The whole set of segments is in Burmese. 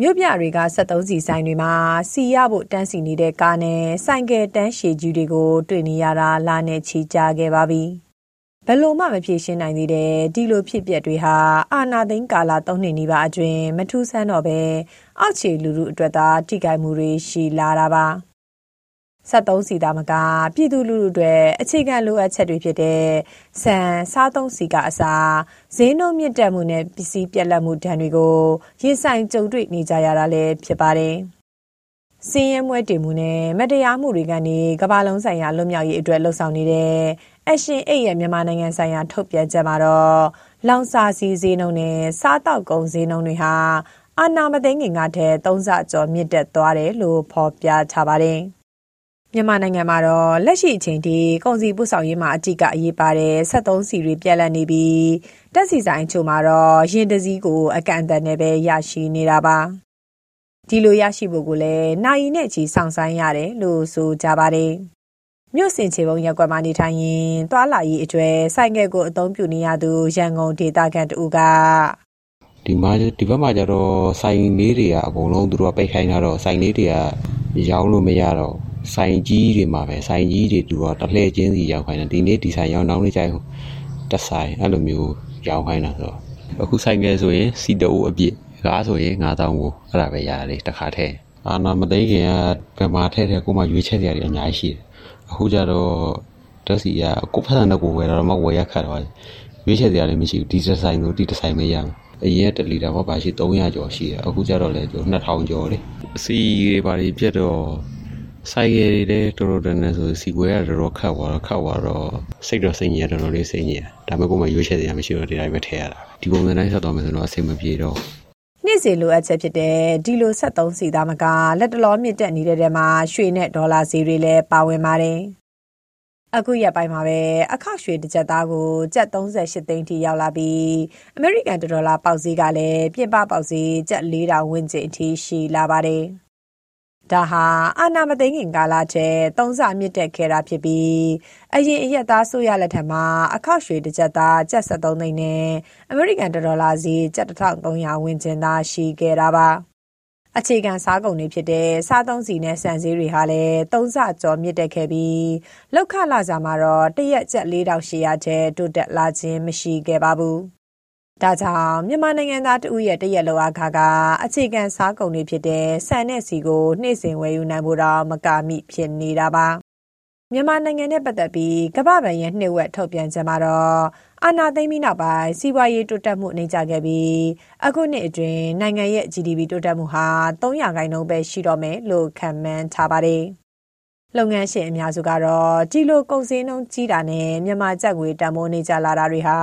မြို့ပြတွေက73စီဆိုင်တွေမှာစီရဖို့တန်းစီနေတဲ့ကားနဲ့ဆိုင်ကယ်တန်းရှည်ကြီးတွေကို တွေ့နေရတာလာနဲ့ချီကြခဲ့ပါပြီ။ဘယ်လို့မှမဖြေရှင်းနိုင်သေးတဲ့ဒီလိုဖြစ်ပျက်တွေဟာအာနာသိန်းကာလ3နှစ်နီးပါးအတွင်းမထူးဆန်းတော့ပဲအောက်ခြေလူလူအတွက်သာထိခိုက်မှုတွေရှိလာတာပါ။ 73စီသားမကပြည်သူလူထုတွေအခြေခံလိုအပ်ချက်တွေဖြစ်တဲ့ဆန်စားသုံးစီကအစားဈေးနှုန်းမြင့်တက်မှုနဲ့ပစ္စည်းပြက်လက်မှုဒဏ်တွေကိုရင်ဆိုင်ကြုံတွေ့နေကြရတာလည်းဖြစ်ပါတယ်။စင်းရဲမွဲတေမှုနဲ့မတရားမှုတွေကနေကမ္ဘာလုံးဆိုင်ရာလွတ်မြောက်ရေးအတွက်လှုံ့ဆော်နေတဲ့အရှင်အိတ်ရဲ့မြန်မာနိုင်ငံဆိုင်ရာထုတ်ပြန်ချက်မှာတော့လောင်စာစီဈေးနှုန်းနဲ့စားတောက်ကုန်ဈေးနှုန်းတွေဟာအာနာမသိငင်ကထက်၃ဆကျော်မြင့်တက်သွားတယ်လို့ဖော်ပြထားပါတယ်။ မြန်မာနိုင်ငံမှာတော့လက်ရှိအချိန်ထိကုန်စည်ပို့ဆောင်ရေးမှာအတိကအရေးပါတဲ့73စီတွေပြက်လက်နေပြီးတက်စီဆိုင်ချို့မှာတော့ရင်တစည်းကိုအကန့်အသတ်နဲ့ပဲရရှိနေတာပါဒီလိုရရှိဖို့ကိုလည်းနိုင်နဲ့ချီဆောင်ဆိုင်ရတယ်လို့ဆိုကြပါတယ်မြို့စင်ချေပုံရက်ကွက်မှာနေထိုင်ရင်သွာလာရေးအကျွဲဆိုင်ငယ်ကိုအသုံးပြုနေရသူရန်ကုန်ဒေသခံတူကဒီမှာဒီဘက်မှာကျတော့ဆိုင်လေးတွေကအကုန်လုံးသူတို့ကပိတ်ခိုင်းထားတော့ဆိုင်လေးတွေကရောင်းလို့မရတော့ ဆိုင်ကြီးတွေမှာပဲဆိုင်ကြီးတွေသူတော့တလှည့်ချင်းစီရောက်ခိုင်းတာဒီနေ့ဒီဆိုင်ရောက်နောက်နေ့ကျရင်တဆိုင်အဲ့လိုမျိုးရောက်ခိုင်းတာဆိုတော့အခုဆိုင်ငယ်ဆိုရင်စီတိုးအပြည့်ကားဆိုရင်9000ကိုအဲ့ဒါပဲရတယ်တခါတည်းအာနာမသိခင်ကဗမာထဲထဲကိုမှရွေးချက်ကြရတယ်အများကြီးရှိတယ်အခုကျတော့တက်စီကကိုဖက်ဆန်တဲ့ကိုဝယ်တော့မှဝယ်ရခတ်တော့ရွေးချက်ကြရတယ်မရှိဘူးဒီဒီဇိုင်းလို့ဒီဒီဇိုင်းမရဘူးအရင်က1လီတာဘာပါရှိ300ကျော်ရှိတယ်အခုကျတော့လေ2000ကျော်လေအစီတွေပါပြီးပြတ်တော့ ဆိုင်ကယ်တွေလည်းတော်တော်တန်တန်ဆိုစီကွဲကတော်တော်ခတ်သွားတော့ခတ်သွားတော့စိတ်တော့စိတ်ညစ်တော်တော်လေးစိတ်ညစ်ဒါပေမဲ့ကိုယ်မှရွေးချယ်စရာမရှိတော့ဒီတိုင်းပဲထည့်ရတာဒီပုံစံတိုင်းဆက်သွားမယ်ဆိုတော့အဆင်မပြေတော့နေ့စဉ်လိုအပ်ချက်ဖြစ်တဲ့ဒီလို73စီသားမကလက်တလောမြင့်တက်နေတဲ့တဲမှာရွှေနဲ့ဒေါ်လာဈေးတွေလည်းပါဝင်ပါတယ်အခုရက်ပိုင်းမှာပဲအခရွှေတစ်ကြက်သားကိုကျပ်38သိန်းထိရောက်လာပြီးအမေရိကန်ဒေါ်လာပေါက်ဈေးကလည်းပြင်ပပေါက်ဈေးကျပ်4000ဝန်းကျင်အထိရှိလာပါတယ်။ ဒါဟာအာဏာမသိမ်းခင်ကာလထဲသုံးဆမြင့်တက်ခဲ့တာဖြစ်ပြီးအရင်အရက်သားဆိုရလက်ထက်မှာအခောက်ရွှေတစ်ကြက်သားကျပ်73သိန်းနဲ့အမေရိကန်ဒေါ်လာဈေးကျပ်1300ဝန်းကျင်သာရှိခဲ့တာပါအခြေခံစားကုန်တွေဖြစ်တဲ့စားသုံးစီနဲ့ဆန်ဈေးတွေဟာလည်းသုံးဆကျော်မြင့်တက်ခဲ့ပြီးလောက်ခလာစာမှာတော့တရက်ကျပ်4800ကျပ်တိုးတက်လာခြင်းမရှိခဲ့ပါဘူး ဒါကြောင့်မြန်မာနိုင်ငံသားတဦးရဲ့တရက်လောအခါကအခြေခံစားကုန်တွေဖြစ်တဲ့ဆန်နဲ့စီကိုနှိမ့်စင်ဝယ်ယူနိုင်ဖို့တော့မကမိဖြစ်နေတာပါမြန်မာနိုင်ငံနဲ့ပတ်သက်ပြီးကမ္ဘာ့ဘဏ်ရဲ့နှိမ့်ဝက်ထုတ်ပြန်ချက်မှာတော့အာဏာသိမ်းပြီးနောက်ပိုင်းစီးပွားရေးတိုးတက်မှုနှိမ့်ကျခဲ့ပြီးအခုနှစ်အတွင်းနိုင်ငံရဲ့ GDP တိုးတက်မှုဟာ300ခိုင်နှုန်းပဲရှိတော့မယ်လို့ခန့်မှန်းထားပါတယ်။ လုပ်ငန်းရှင်အများစုကတော့ဒီလိုကုန်စည်နှုန်းကြီးတာနဲ့မြန်မာကျပ်ငွေတန်ဖိုးနေကြလာတာတွေဟာ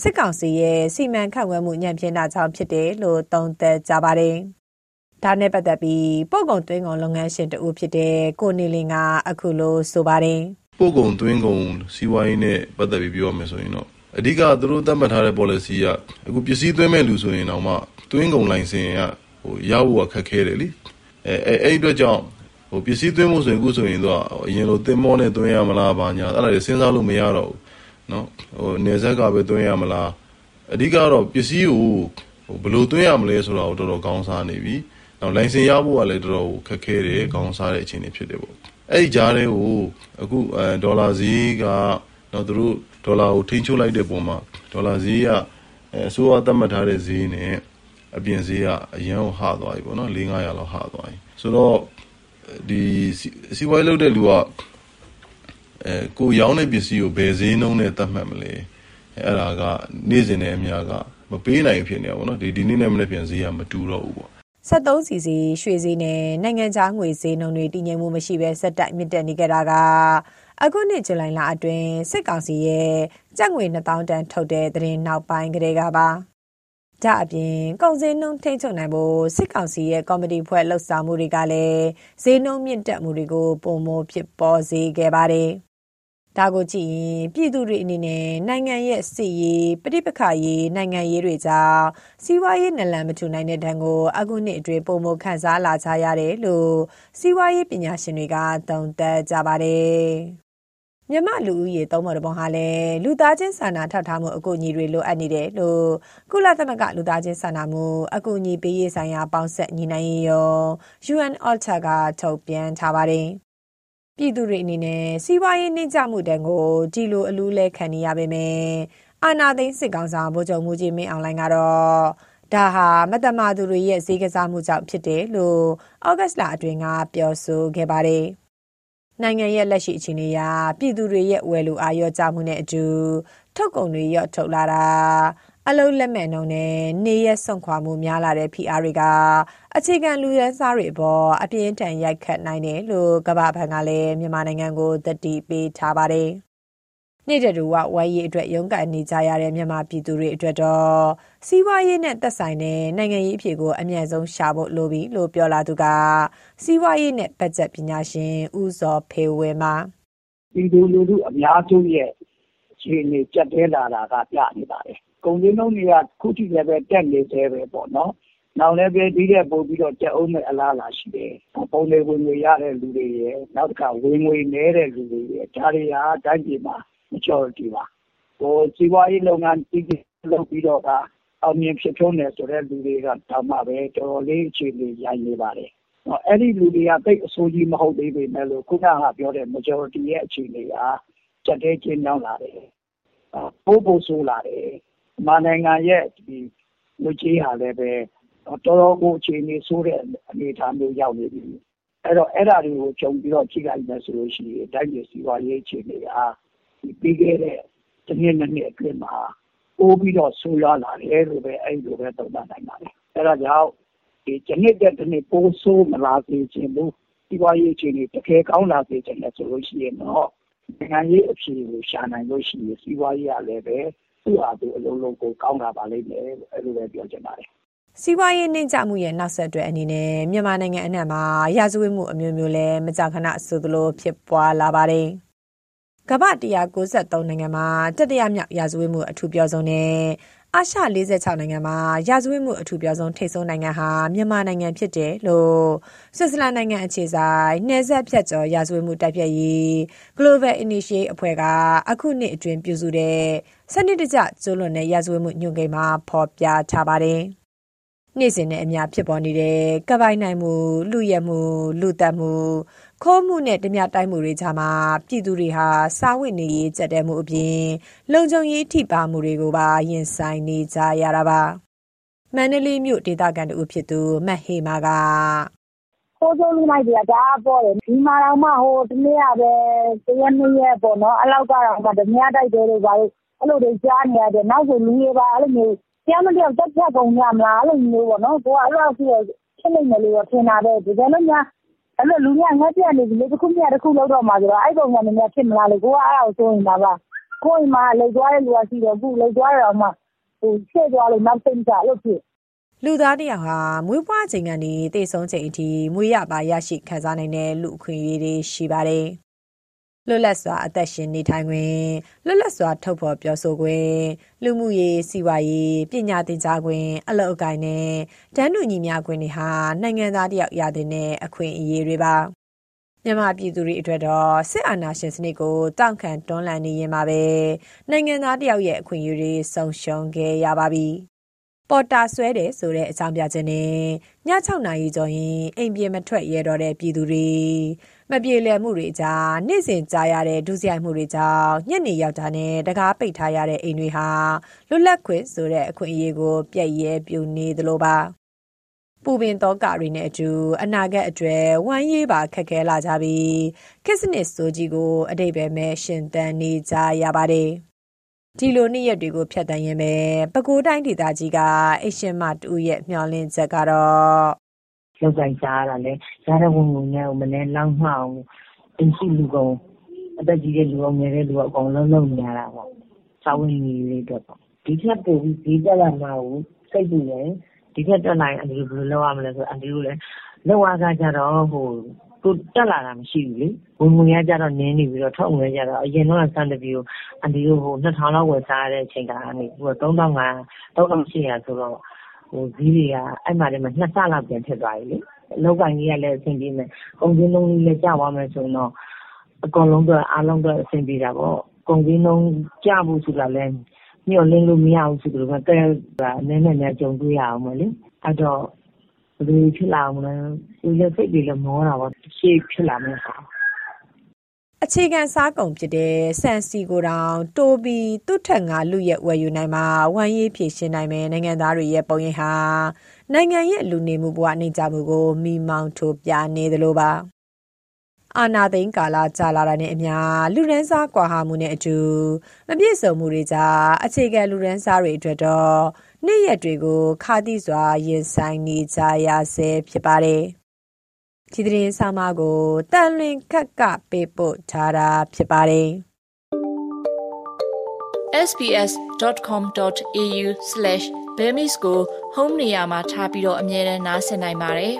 စစ်ကောင်စီရဲ့စီမံခန့်ခွဲမှုညံ့ဖျင်းတာကြောင့်ဖြစ်တယ်လို့သုံးသပ်ကြပါတယ်။ဒါနဲ့ပတ်သက်ပြီးပို့ကုန်သွင်းကုန်လုပ်ငန်းရှင်တဦးဖြစ်တဲ့ကိုနေလင်းကအခုလိုဆိုပါတယ်။ပို့ကုန်သွင်းကုန်စီးပွားရေးနဲ့ပတ်သက်ပြီးပြောရမယ်ဆိုရင်တော့အဓိကသူတို့သတ်မှတ်ထားတဲ့ policy ကအခုပစ္စည်းသွင်းမဲ့လူဆိုရင်တော့မှသွင်းကုန်လိုင်စင်ကဟိုရဖို့ခက်ခဲတယ်လीအဲအဲ့အတွက်ကြောင့် ဟိုပစ္စည်းသွင်းဖို့ဆိုရင်အခုဆိုရင်တော့အရင်လိုတင်မောနဲ့သွင်းရမလားဘာညာအဲ့ဒါတွေစဉ်းစားလို့မရတော့ဘူးเนาะဟိုနေဆက်ကပဲသွင်းရမလားအဓိကတော့ပစ္စည်းကိုဟိုဘယ်လိုသွင်းရမလဲဆိုတာကိုတော်တော်ကောင်းစားနေပြီနောက်လိုင်စင်ရဖို့ကလည်းတော်တော်ခက်ခဲတယ်ကောင်းစားတဲ့အခြေအနေဖြစ်တယ်ပေါ့အဲ့ဒီကြားထဲကိုအခုအဲဒေါ်လာဈေးကတော့သူတို့ဒေါ်လာကိုထိန်းချုပ်လိုက်တဲ့ပုံမှာဒေါ်လာဈေးကအစိုးရသတ်မှတ်ထားတဲ့ဈေးနဲ့အပြင်ဈေးကအရန်ကိုဟသွားပြီပေါ့နော်၄900လောက်ဟသွားပြီဆိုတော့ ဒီစီးပွားရေးလုပ်တဲ့လူကအဲကိုရောင်းတဲ့ပစ္စည်းကိုဘယ်ဈေးနှုန်းနဲ့သတ်မှတ်မလဲအဲ့ဒါကနေ့စဉ်နဲ့အများကမပေးနိုင်ဖြစ်နေတာပေါ့နော်ဒီဒီနေ့နဲ့မနေ့ပြန်ဈေးကမတူတော့ဘူးပေါ့73စီစီရွှေဈေးနဲ့နိုင်ငံခြားငွေဈေးနှုန်းတွေတည်ငြိမ်မှုမရှိဘဲဆက်တိုက်မြင့်တက်နေကြတာကအခုနှစ်ဇူလိုင်လအတွင်းစစ်ကောင်စီရဲ့ကျပ်ငွေ2000တန်ထုတ်တဲ့သတင်းနောက်ပိုင်းကလေးကပါ ဒါအပြင်ကုန်စည်နှုန်းထိန်းချုပ်နိုင်ဖို့စစ်ကောင်စီရဲ့ကော်မတီဖွဲ့လှုပ်ဆောင်မှုတွေကလည်းဈေးနှုန်းမြင့်တက်မှုတွေကိုပုံမဖြစ်ပေါ်စေခဲ့ပါတယ်။ဒါကိုကြည့်ရင်ပြည်သူတွေအနေနဲ့နိုင်ငံရဲ့စစ်ရေးပဋိပက္ခရေးနိုင်ငံရေးတွေကြောင့်စီးပွားရေးနလန်မထူနိုင်တဲ့ဒဏ်ကိုအခုနှစ်အတွင်းပုံမခန်းစားလာကြရတယ်လို့စီးပွားရေးပညာရှင်တွေကသုံးသပ်ကြပါတယ်။ မြမလူဦးရေ သုံးပေါ်တပုံဟာလည်း လူသားချင်းစာနာထောက်ထားမှု အကူအညီတွေ လိုအပ်နေတယ်လို့ ကုလသမဂ္ဂ လူသားချင်းစာနာမှု အကူအညီပေးရေးဆိုင်ရာ ပေါင်းဆက်ညီနိုင်ရေးရော UN Alta က ထုတ်ပြန်ထားပါတယ်။ပြည်သူတွေအနေနဲ့ စီးပွားရေးနှိမ့်ချမှုတန်ကို ဒီလို အလူးလဲခံနေရပေမယ့်အာနာသိန်း စစ်ကောင်ဆောင် ဗိုလ်ချုပ်မှုကြီး မင်းအောင်လိုင်းကတော့ ဒါဟာမတမာသူတွေရဲ့ ဈေးကစားမှုကြောင့် ဖြစ်တယ်လို့ဩဂတ်စ်လအတွင်းက ပြောဆိုခဲ့ပါတယ်။ နိုင်ငံရဲ့လက်ရှိအခြေအနေအရပြည်သူတွေရဲ့ဝယ်လိုအားရောကြမှုနဲ့အတူထုတ်ကုန်တွေရော့ထုတ်လာတာအလုံးလက်မဲ့နှုံနဲ့နေရက်ဆုံခွာမှုများလာတဲ့ PR တွေကအခြေခံလူရဲစားတွေအပေါ်အပြင်းထန်ရိုက်ခတ်နိုင်တယ်လို့ကမ္ဘာဘဏ်ကလည်းမြန်မာနိုင်ငံကိုသတိပေးထားပါတယ်။ နေ့တတူဝဝိုင်းရေးအတွက်ရုန်းကန်နေကြရတဲ့မြန်မာပြည်သူတွေအတွက်တော့စီးပွားရေးနဲ့သက်ဆိုင်တဲ့နိုင်ငံရေးအဖြစ်ကိုအမြင့်ဆုံးရှာဖို့လိုပြီလို့ပြောလာသူကစီးပွားရေးနဲ့ဘတ်ဂျက်ပညာရှင်ဦးစောဖေဝဲမှာပြည်သူလူထုအများစုရဲ့အခြေအနေကြက်တဲလာတာကပြနေပါတယ်။ကုန်စည်နှုန်းတွေကခုထိလည်းပဲတက်နေသေးပဲပေါ့နော်။နောက်လည်းပဲဒီတဲ့ပို့ပြီးတော့ကြက်အောင်မဲ့အလားလာရှိတယ်။ပုံတွေဝင်ငွေရတဲ့လူတွေရဲ့နောက်တစ်ခါဝင်ငွေနေတဲ့လူတွေရဲ့ဒါတွေဟာတိုင်းပြည်မှာ majority ပါ။ဟိုစီးပွားရေးလုပ်ငန်းကြီးကြီးလုပ်ပြီးတော့ကအောင်မြင်ဖြစ်ထွန်းတယ်ဆိုတဲ့လူတွေကတောင်မှပဲတော်တော်လေးအခြေအနေရိုက်နေပါတယ်။အဲ့ဒီလူတွေကတိတ်အဆိုးကြီးမဟုတ်သေးပေမဲ့လို့ခုနကပြောတဲ့ majority ရဲ့အခြေအနေကကြက်တဲကျင်းရောက်လာတယ်။ပိုးပိုးဆိုးလာတယ်။မြန်မာနိုင်ငံရဲ့ဒီငွေကြေးဟာလည်းပဲတော်တော်ကိုအခြေအနေဆိုးတဲ့အနေအထားမျိုးရောက်နေပြီ။အဲ့တော့အဲ့ဒါတွေကိုကြုံပြီးတော့ကြည့်လိုက်မယ်ဆိုလို့ရှိရင်တိုင်းပြည်စီးပွားရေးအခြေအနေက ပြီးခဲ့တဲ့တစ်နှစ်နှစ်နှစ်အတွင်းမှာပိုပြီးတော့ဆိုးရွားလာတယ်လို့ပဲအဲ့လိုပဲသုံးသပ်နိုင်ပါတယ်။အဲဒါကြောင့်ဒီတနှစ်တက်တနှစ်ပိုဆိုးမလာစေချင်ဘူး။စီးပွားရေးအခြေအနေတကယ်ကောင်းလာစေချင်တယ်ဆိုလို့ရှိရင်တော့နိုင်ငံရေးအဖြေကိုရှာနိုင်လို့ရှိရင်စီးပွားရေးကလည်းပဲသူ့ဟာသူအလုံးလုံးကိုကောင်းလာပါလိမ့်မယ်လို့အဲ့လိုပဲပြောချင်ပါတယ်။စီးပွားရေးနှိမ့်ချမှုရဲ့နောက်ဆက်တွဲအနေနဲ့မြန်မာနိုင်ငံအနှံ့မှာရာဇဝတ်မှုအမျိုးမျိုးလည်းမကြာခဏဆိုသလိုဖြစ်ပွားလာပါတယ်။ ကမ္ဘာ193နိုင်ငံမှာတတိယမြောက်ရာဇဝတ်မှုအထူးပြောဆုံးနဲ့အာရှ46နိုင်ငံမှာရာဇဝတ်မှုအထူးပြောဆုံးထိပ်ဆုံးနိုင်ငံဟာမြန်မာနိုင်ငံဖြစ်တယ်လို့ဆွစ်ဇာလန်နိုင်ငံအခြေဆိုင်နယ်စပ်ဖြတ်ကျော်ရာဇဝတ်မှုတိုက်ဖျက်ရေး Global Initiative အဖွဲ့ကအခုနှစ်အတွင်းပြုစုတဲ့စနစ်တကျကျူးလွန်တဲ့ရာဇဝတ်မှုညွှန်ကိန်းမှာဖော်ပြထားပါတယ်။ နေ့စဉ်နဲ့အများဖြစ်ပေါ်နေတဲ့ကပိုင်နိုင်မှုလူရက်မှုလူတက်မှုခိုးမှုနဲ့ဓမြတိုက်မှုတွေကြားမှာပြည်သူတွေဟာစားဝတ်နေရေးကြက်တဲမှုအပြင်လုံခြုံရေးထိပါမှုတွေကိုပါရင်ဆိုင်နေကြရတာပါမန္တလေးမြို့ဒေသခံတူဖြစ်သူမတ်ဟေမာကခိုးဆုံးလူလိုက်တွေကဒါပေါ်တယ်ဒီမှာတော့မှဟိုတနေ့ကပဲတရက်နှစ်ရက်ပေါ့နော်အဲ့လောက်ကတော့မှဓမြတိုက်တယ်လို့ပါလို့အဲ့လိုတွေကြားနေရတယ်နောက်ဆိုလူတွေပါအဲ့လိုမျိုး တရားမတရားတက်ဖြတ်ကုန်ကြမလားအဲ့လိုမျိုးပေါ့နော်ကိုကအဲ့လိုဖြစ်ဖြစ်နေတယ်လို့ထင်တာပဲဒီကနေ့များအဲ့လိုလူတွေကငှက်ပြတ်နေပြီလေတစ်ခုမြတ်တစ်ခုလောက်တော့မှာဆိုတော့အဲ့ပုံစံမျိုးဖြစ်မလားလေကိုကအဲ့ဒါကိုစိုးရင်ပါပါကိုယ်မှာလှုပ်သွားတဲ့လူကရှိတော့ခုလှုပ်သွားရအောင်မှဟိုချက်သွားလို့နောက်သိမ့်ကြလို့ဖြစ်လူသားတယောက်ဟာမွေးဖွားချိန်ကနေတည်ဆုံးချိန်အထိမွေးရပါရရှိခံစားနိုင်တဲ့လူအခွင့်အရေးတွေရှိပါတယ် လွတ်လပ်စွာအသက်ရှင်နေထိုင်ခွင့်လွတ်လပ်စွာထုတ်ဖော်ပြောဆိုခွင့်လူမှုရေးစီးပွားရေးပညာသင်ကြားခွင့်အလုပ်အကိုင်နဲ့တန်းတူညီမျှခွင့်တွေဟာနိုင်ငံသားတယောက်ရတဲ့အခွင့်အရေးတွေပါမြန်မာပြည်သူတွေအတွက်တော့စစ်အာဏာရှင်စနစ်ကိုတောင့်ခံတွန်းလှန်နေရင်ပါပဲနိုင်ငံသားတယောက်ရဲ့အခွင့်အရေးတွေဆုံးရှုံးခဲ့ရပါပြီ ပေါ်တာဆွဲတယ်ဆိုတဲ့အကြောင်းပြချက်နဲ့ည6နာရီကျော်ရင်အိမ်ပြင်မထွက်ရတော့တဲ့ပြည်သူတွေမပြေလည်မှုတွေကြားနေ့စဉ်ကြားရတဲ့ဒုစရိုက်မှုတွေကြောင့်ညနေရောက်တာနဲ့တကားပိတ်ထားရတဲ့အိမ်တွေဟာလွတ်လပ်ခွင့်ဆိုတဲ့အခွင့်အရေးကိုပြည့်ရဲပြုနေသလိုပါပူပင်သောကတွေနဲ့အတူအနာဂတ်အတွေ့ဝမ်းရေးပါခက်ခဲလာကြပြီးခစ်စနစ်ဆိုကြီးကိုအတိတ်ပဲမဲ့ရှင်သန်နေကြရပါတယ် ဒီလိုနေ့ရက်တွေကို ဖြတ်တန်းရင်ပဲ ပဲခူးတိုင်းဒေသကြီးကအရှင်မတူရဲ့ မျှော်လင့်ချက်ကတော့လောက်ဆိုင်စားရတာလေစားတဲ့ဝင်ဝင်နဲ့မလဲလောက်မှအောင်အင်းရှိလူကုန် အသက်ကြီးတဲ့လူအောင်ငယ်တဲ့လူအကုန်လုံးလုံးနေရတာပေါ့ စာဝင်ကြီးလေးတော့ပေါ့ ဒီချက်ပို့ပြီးဒီတက်လာမှာကို စိတ်ပူတယ် ဒီထက်တက်လာရင် အန်တီတို့ ဘယ်လိုလုပ်ရမလဲဆိုတော့ အန်တီတို့လည်းလောက်ရကကြတော့ဟို ကိုတက်လာတာမရှိဘူးလေဝင်ငွေရကြတော့နင်းနေပြီးတော့ထုတ်ငွေကြတော့အရင်တော့စံတပီကိုအန်တီတို့ဟို2000လောက်ဝယ်စားရတဲ့အချိန်ကနေဟို3500 3800ဆိုတော့ဟိုဈေးတွေကအဲ့မှာတည်းမှာနှစ်ဆလောက်ပြန်ဖြစ်သွားပြီလေအလောက်ကန်ကြီးကလည်းအဆင်ပြေမယ်ကုန်စည်နှုန်းကြီးလည်းကျသွားမယ်ဆိုတော့အကုန်လုံးတော့အားလုံးတော့အဆင်ပြေတာပေါ့ကုန်စည်နှုန်းကျဖို့ဆိုတာလည်းမျှော်လင့်လို့မရဘူးဆိုတော့ကဲအနည်းနဲ့များကြုံတွေ့ရအောင်မလေအဲ့တော့ ဘယ်လိုဖြစ်လာမလဲသူလည်းစိတ်တွေလည်းမောတာပေါ့ရှေ့ဖြစ်လာမယ့်ဟာအခြေခံစားကုန်ဖြစ်တဲ့ဆန်စီကိုတောင်တိုးပြီးသူ့ထက်ငါလူရဲ့ဝယ်ယူနိုင်မှာဝမ်းရေးဖြည့်ရှင်းနိုင်မယ်နိုင်ငံသားတွေရဲ့ပုံရိပ်ဟာနိုင်ငံရဲ့လူနေမှုဘဝနှိမ်ကြမှုကိုမိမောင်းထိုးပြနေသလိုပါအာနာသိန်းကာလကြာလာတာနဲ့အမျှလူရန်စားကွာဟာမှုနဲ့အတူမပြည့်စုံမှုတွေကြောင့်အခြေခံလူရန်စားတွေအတွက်တော့ နေ့ရက်တွေကိုခါတိစွာရင်ဆိုင်နေကြရဆဲဖြစ်ပါတယ်။ဒီသတင်းဆောင်မကိုတန်လွင်ခက်ကပေးပို့ထားတာဖြစ်ပါတယ်။ sbs.com.au/bemis ကို home နေရာမှာထားပြီးတော့အမြဲတမ်းနှာစင်နိုင်ပါတယ်။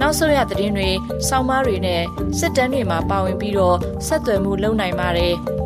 နောက်ဆုံးရသတင်းတွေ၊စောင်းမားတွေနဲ့စစ်တမ်းတွေမှာပါဝင်ပြီးတော့ဆက်သွယ်မှုလုပ်နိုင်ပါတယ်။